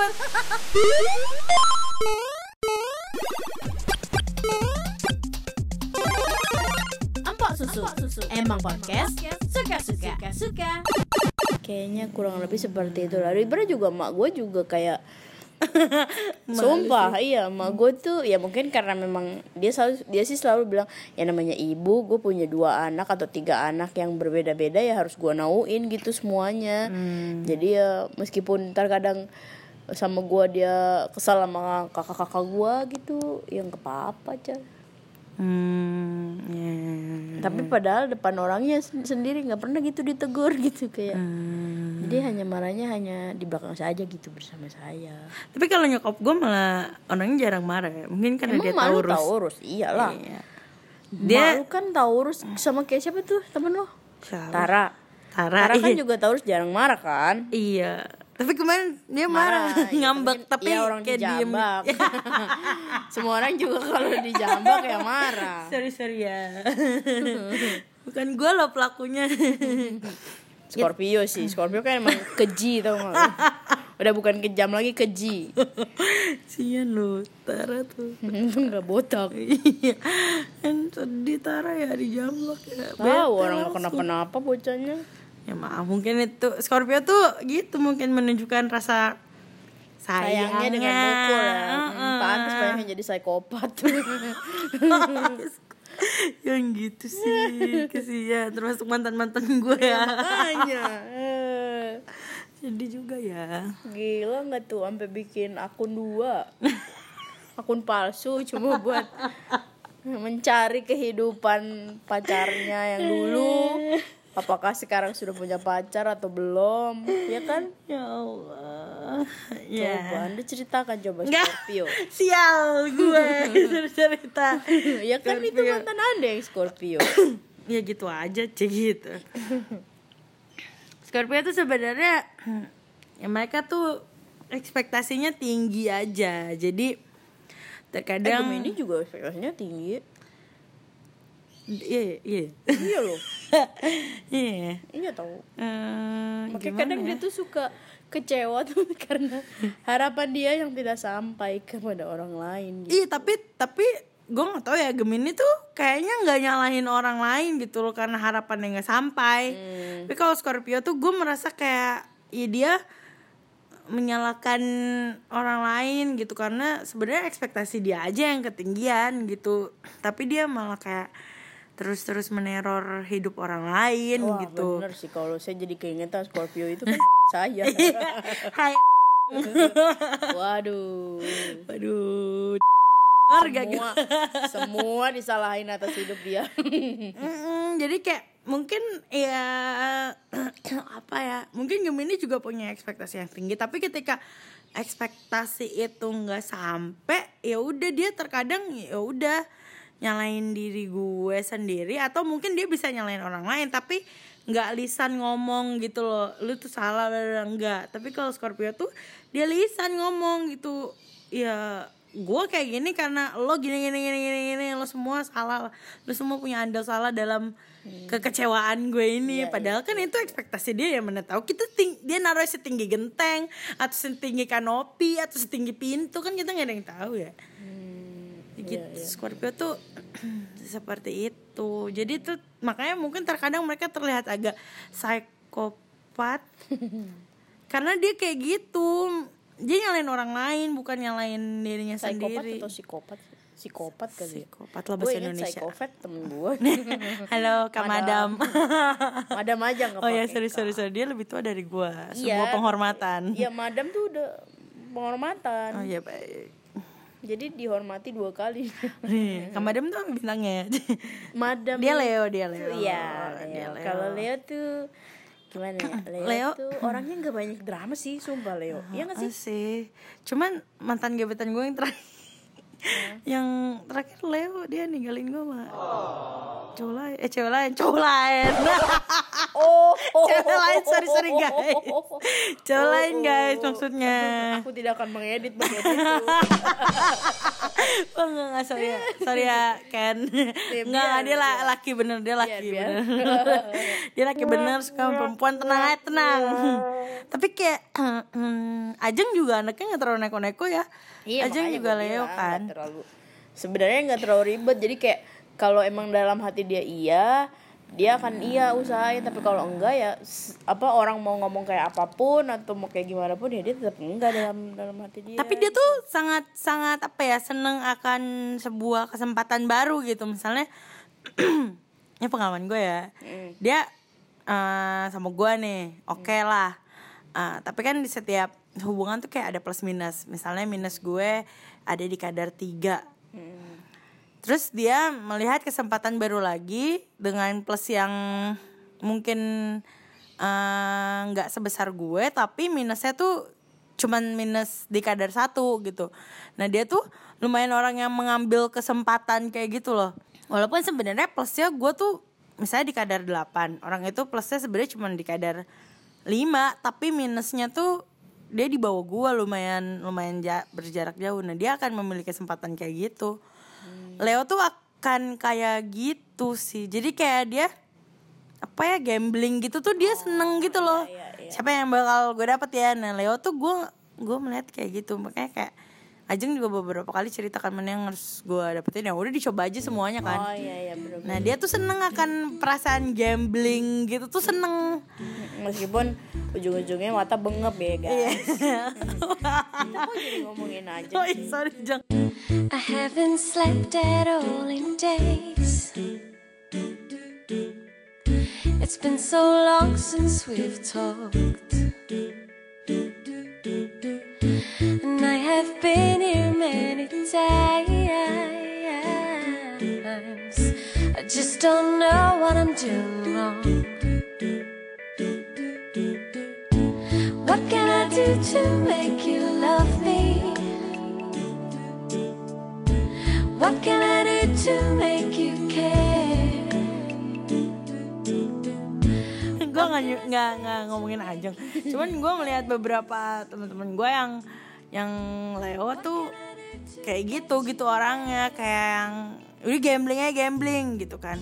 cabut. Empok susu. susu. Emang podcast suka-suka. Suka. Kayaknya kurang lebih seperti itu lah. Ibarat juga mak gue juga kayak Sumpah, iya, mak gue tuh ya mungkin karena memang dia selalu dia sih selalu bilang ya namanya ibu, gue punya dua anak atau tiga anak yang berbeda-beda ya harus gue nauin gitu semuanya. Jadi ya meskipun terkadang sama gue dia kesal sama kakak-kakak gue gitu, yang ke apa aja. Hmm, ya. Tapi padahal depan orangnya sen- sendiri nggak pernah gitu ditegur gitu kayak. Hmm. Jadi hanya marahnya hanya di belakang saja gitu bersama saya. Tapi kalau nyokap gue malah orangnya jarang marah ya. Mungkin karena Emang dia malu Taurus. Taurus, iyalah. Iya. Dia malu kan Taurus sama kayak siapa tuh temen lo? Siapa? Tara. Tara, Tara kan iya. juga Taurus jarang marah kan? Iya. Tapi kemarin dia marah, ya, ngambek tapi tapi ya orang kayak diem. dijambak. Semua orang juga kalau dijambak ya marah. Sorry sorry ya. Bukan gue loh pelakunya. Scorpio sih, Scorpio kan emang keji tau gak? Udah bukan kejam lagi keji. Sian lu, Tara tuh. Untung gak botak. Iya, kan sedih Tara ya di jambak ya. Tahu orang kenapa-napa bocahnya. Ya maaf, mungkin itu Scorpio tuh gitu mungkin menunjukkan rasa sayangnya, Sayangnya dengan mukul ya. Heeh. Hmm, Pantes banyaknya jadi psikopat. Yang gitu sih, kesian termasuk mantan-mantan gue ya. Makanya. Sedih juga ya. Gila nggak tuh sampai bikin akun dua. akun palsu cuma buat mencari kehidupan pacarnya yang dulu. Apakah sekarang sudah punya pacar atau belum? Ya kan? Ya Allah. Ya. Coba Anda ceritakan coba. Scorpio. Sial gue cerita. ya kan itu Scorpio. mantan Anda yang Scorpio. ya gitu aja cek gitu Scorpio tuh sebenarnya ya mereka tuh ekspektasinya tinggi aja jadi Eh, terkadang Gemini juga ekspektasinya tinggi. iya iya Iya loh. iya Iya tahu. Eh, Makanya kadang ya? dia tuh suka kecewa tuh karena harapan dia yang tidak sampai kepada orang lain gitu. iya tapi tapi gue nggak tahu ya Gemini tuh kayaknya nggak nyalahin orang lain gitu loh karena harapannya nggak sampai Hmm. tapi kalau Scorpio tuh gue merasa kayak ya dia menyalahkan orang lain gitu karena sebenarnya ekspektasi dia aja yang ketinggian gitu tapi dia malah kayak terus-terus meneror hidup orang lain Wah gitu bener sih kalau saya jadi keingetan Scorpio itu kan saya. Hai Waduh. waduh harga gitu Semua, semua disalahin atas hidup dia. Mm, jadi kayak mungkin ya apa ya mungkin Gemini juga punya ekspektasi yang tinggi tapi ketika ekspektasi itu nggak sampai ya udah dia terkadang ya udah nyalain diri gue sendiri atau mungkin dia bisa nyalain orang lain tapi nggak lisan ngomong gitu loh lu tuh salah enggak tapi kalau Scorpio tuh dia lisan ngomong gitu. Ya gue kayak gini karena lo gini gini gini gini gini lo semua salah lo semua punya andil salah dalam kekecewaan gue ini. Padahal kan itu ekspektasi dia yang mana tahu. Kita ting dia naruh setinggi genteng atau setinggi kanopi atau setinggi pintu kan kita nggak ada yang tahu ya gitu Scorpio tuh seperti itu. Jadi tuh makanya mungkin terkadang mereka terlihat agak psikopat. Karena dia kayak gitu. Dia nyalain orang lain bukan nyalain dirinya Psikopat sendiri. atau psikopat? Psikopat kali ya. psikopat lah Gue bahasa Indonesia. psikopat temen gue. halo kak madam, Madam. Aja nggak oh ya sorry sorry sorry. Dia lebih tua dari gua. Iya. sebuah penghormatan. Iya madam tuh udah penghormatan. oh iya baik Jadi dihormati dua kali. Kak madam tuh bintangnya madam. dia Leo dia Leo Iya. Leo. Kalau Leo tuh gimana ya? Leo, Leo. tuh orangnya nggak banyak drama sih, sumpah Leo. Iya nggak sih? Ah, sih cuman mantan gebetan gue yang terakhir yang terakhir Leo dia ninggalin gue mah cowok lain eh cewek lain cowok lain. Oh, oh, cewek lain sorry sorry guys. Cowok lain guys maksudnya. Aku tidak akan mengedit bagian itu. oh enggak enggak sorry ya. Sorry ya Ken. Enggak enggak biar, dia la- laki bener dia laki biar. bener. Dia laki bener suka sama perempuan. Tenang aja tenang. Tapi kayak hmm, Ajeng juga anaknya nggak terlalu neko-neko ya. Ajeng makanya juga Leo kan. terlalu sebenarnya nggak terlalu ribet. Jadi kayak kalau emang dalam hati dia iya dia akan iya usahain. Tapi kalau enggak ya apa orang mau ngomong kayak apa pun atau mau kayak gimana pun ya dia tetap enggak dalam dalam hati dia. Tapi dia tuh sangat sangat apa ya seneng akan sebuah kesempatan baru gitu. Misalnya ini pengalaman gue ya. Mm. dia eh, sama gue nih oke lah. Eh, tapi kan di setiap hubungan tuh kayak ada plus minus. Misalnya minus gue ada di kadar tiga. Terus dia melihat kesempatan baru lagi dengan plus yang mungkin eh, nggak sebesar gue, tapi minusnya tuh cuman minus di kadar satu gitu. Nah dia tuh lumayan orang yang mengambil kesempatan kayak gitu loh. Walaupun sebenarnya plusnya gue tuh misalnya di kadar 8 orang itu plusnya sebenarnya cuma di kadar 5 tapi minusnya tuh dia di bawah gue lumayan lumayan ja- berjarak jauh nah dia akan memiliki kesempatan kayak gitu Leo tuh akan kayak gitu sih. Jadi kayak dia apa ya gambling gitu tuh dia seneng gitu loh. iya, iya. siapa yang bakal gue dapet ya? Nah Leo tuh gue gue melihat kayak gitu. Makanya kayak Ajeng juga beberapa kali ceritakan mana yang harus gue dapetin? Ya udah dicoba aja semuanya kan. Oh iya iya bener Nah dia tuh seneng akan perasaan gambling gitu tuh seneng. Meskipun ujung-ujungnya mata bengep ya guys. Iya. Kok jadi ngomongin aja Oh iya, sorry Jeng I haven't slept at all in days. It's been so long since we've talked. And I have been here many times. I just don't know what I'm doing wrong. What can I do to make you love me? What can I do to make you care? gue nggak nggak ngomongin Ajeng. Cuman gue melihat beberapa teman-teman gue yang yang Leo tuh kayak gitu gitu orangnya. Kayak yang udah gamblingnya gambling gitu kan.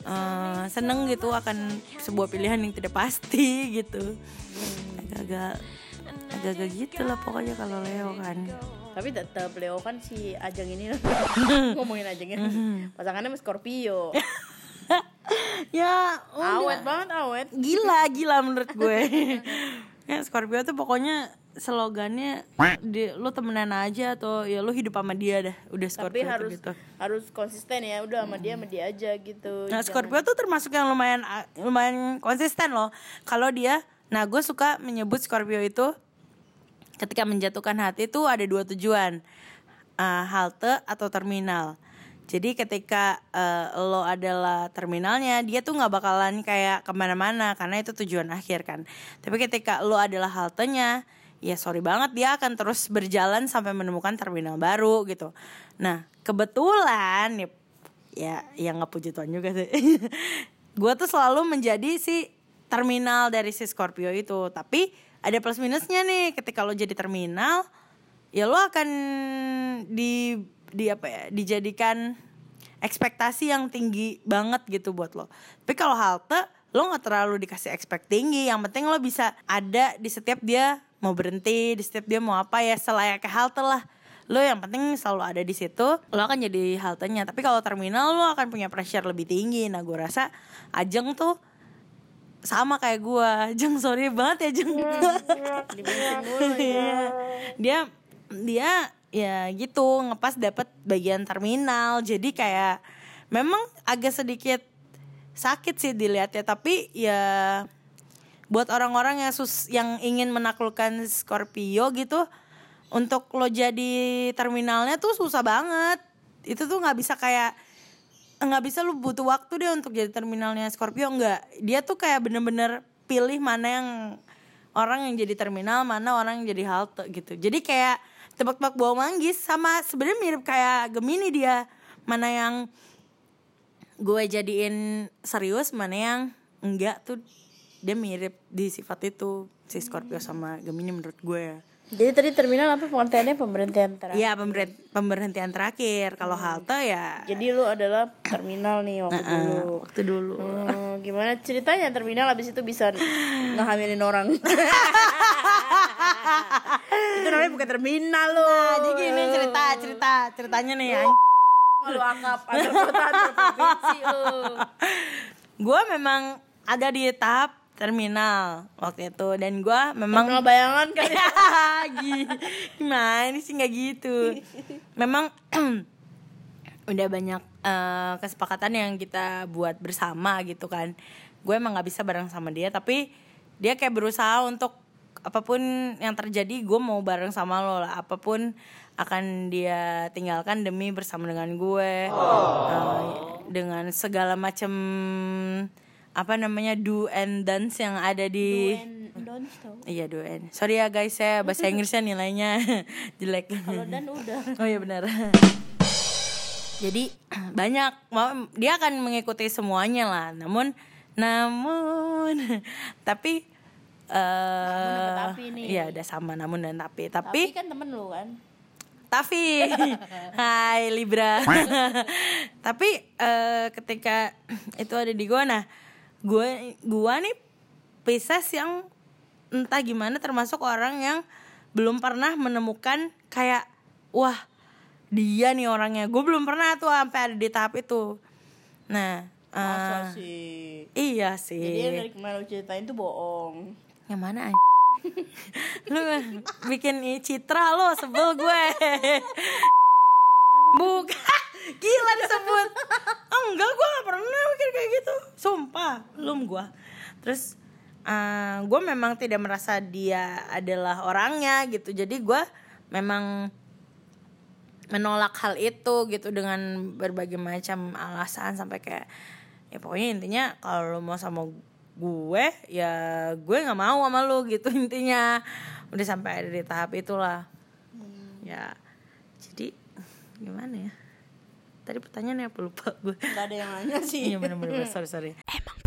Eh, seneng gitu akan sebuah pilihan yang tidak pasti gitu. Agak-agak agak-agak gitu lah pokoknya kalau Leo kan tapi tetap Leo kan si Ajeng ini. Ngomongin Ajeng ini pasangannya sama Scorpio. Ya udah. awet banget awet. Gila gila menurut gue. Ya Scorpio tuh pokoknya slogannya di, lu temenan aja atau ya lu hidup sama dia dah. Udah Scorpio tapi harus gitu. harus konsisten ya udah sama dia sama dia aja gitu. Nah Jangan- Scorpio tuh termasuk yang lumayan lumayan konsisten loh. Kalau dia nah gue suka menyebut Scorpio itu ketika menjatuhkan hati tuh ada dua tujuan eh, halte atau terminal. Jadi ketika eh, lo adalah terminalnya dia tuh nggak bakalan kayak ke mana-mana karena itu tujuan akhir kan. Tapi ketika lo adalah haltenya ya sorry banget dia akan terus berjalan sampai menemukan terminal baru gitu. Nah kebetulan ya ya yang nggak puji Tuhan juga sih. Gue tuh selalu menjadi si terminal dari si Scorpio itu. Tapi ada plus minusnya nih. Ketika lo jadi terminal ya lo akan di di apa ya dijadikan ekspektasi yang tinggi banget gitu buat lo. Tapi kalau halte lo nggak terlalu dikasih ekspek tinggi. Yang penting lo bisa ada di setiap dia mau berhenti di setiap dia mau apa ya selayaknya halte lah. Lo yang penting selalu ada di situ lo akan jadi haltenya. Tapi kalau terminal lo akan punya pressure lebih tinggi. Nah gue rasa Ajeng tuh sama kayak gue Jeng sorry banget ya Jeng. Dibensin mulu ya Iya. dia dia ya gitu ngepas dapat bagian terminal. Jadi kayak memang agak sedikit sakit sih dilihatnya. Tapi ya buat orang-orang yang sus yang ingin menaklukkan Scorpio gitu untuk lo jadi terminalnya tuh susah banget. Itu tuh nggak bisa kayak nggak bisa lu butuh waktu deh untuk jadi terminalnya Scorpio nggak. Dia tuh kayak bener-bener pilih mana yang orang yang jadi terminal mana orang yang jadi halte gitu. Jadi kayak tebak-tebak bawang manggis sama sebenarnya mirip kayak Gemini dia. Mana yang gue jadiin serius mana yang enggak tuh. Dia mirip di sifat itu si Scorpio sama Gemini menurut gue. ya Jadi tadi terminal apa pengertiannya pemberhentian terakhir? Iya pemberhent- pemberhentian terakhir kalau halte ya Jadi lu adalah terminal nih waktu dulu. eh, waktu dulu Hmm, gimana ceritanya terminal abis itu bisa ngehamilin orang? itu namanya bukan terminal lo. Nah, jadi gini cerita cerita ceritanya nih ya Lu anggap antar kota antar provinsi lu. gue memang ada di tahap terminal waktu itu dan gue memang Terminal bayangan kan ya? Gi- gimana sih nggak gitu? Memang udah banyak eh, kesepakatan yang kita buat bersama gitu kan. Gue emang nggak bisa bareng sama dia tapi dia kayak berusaha untuk apa pun yang terjadi gue mau bareng sama lo lah. Apa pun akan dia tinggalkan demi bersama dengan gue Eh, dengan segala macam apa namanya do and dance yang ada di Don tau. Iya doen. Sorry ya guys ya bahasa Inggrisnya nilainya jelek. Kalau dan udah. Oh iya benar. Jadi banyak dia akan mengikuti semuanya lah. Namun namun tapi eh tapi nih. Iya udah sama namun dan tapi Tapi tapi kan temen lu kan. tapi Hai Libra Tapi eh, ketika itu ada di gua Nah gue gua nih Pisces yang entah gimana termasuk orang yang belum pernah menemukan kayak wah dia nih orangnya. Gue belum pernah tuh sampai ada di tahap itu. Nah Masa sih? iya sih. Jadi yang dari kemarin lu ceritain tuh bohong. yang mana anj- lu bikin i- citra lo sebel gue. Bukan gila disebut. Oh, enggak gue gak pernah mikir kayak gitu. Sumpah belum gue terus eh, gue memang tidak merasa dia adalah orangnya gitu. Jadi gue memang menolak hal itu gitu dengan berbagai macam alasan sampai kayak ya pokoknya intinya kalau lo mau sama gue ya gue nggak mau sama lo gitu intinya. Udah sampai ada di tahap itulah. Ya jadi gimana ya? Tadi pertanyaannya apa? Lupa gue. Gak ada yang nanya sih. iya bener-bener. Sorry sorry. Emang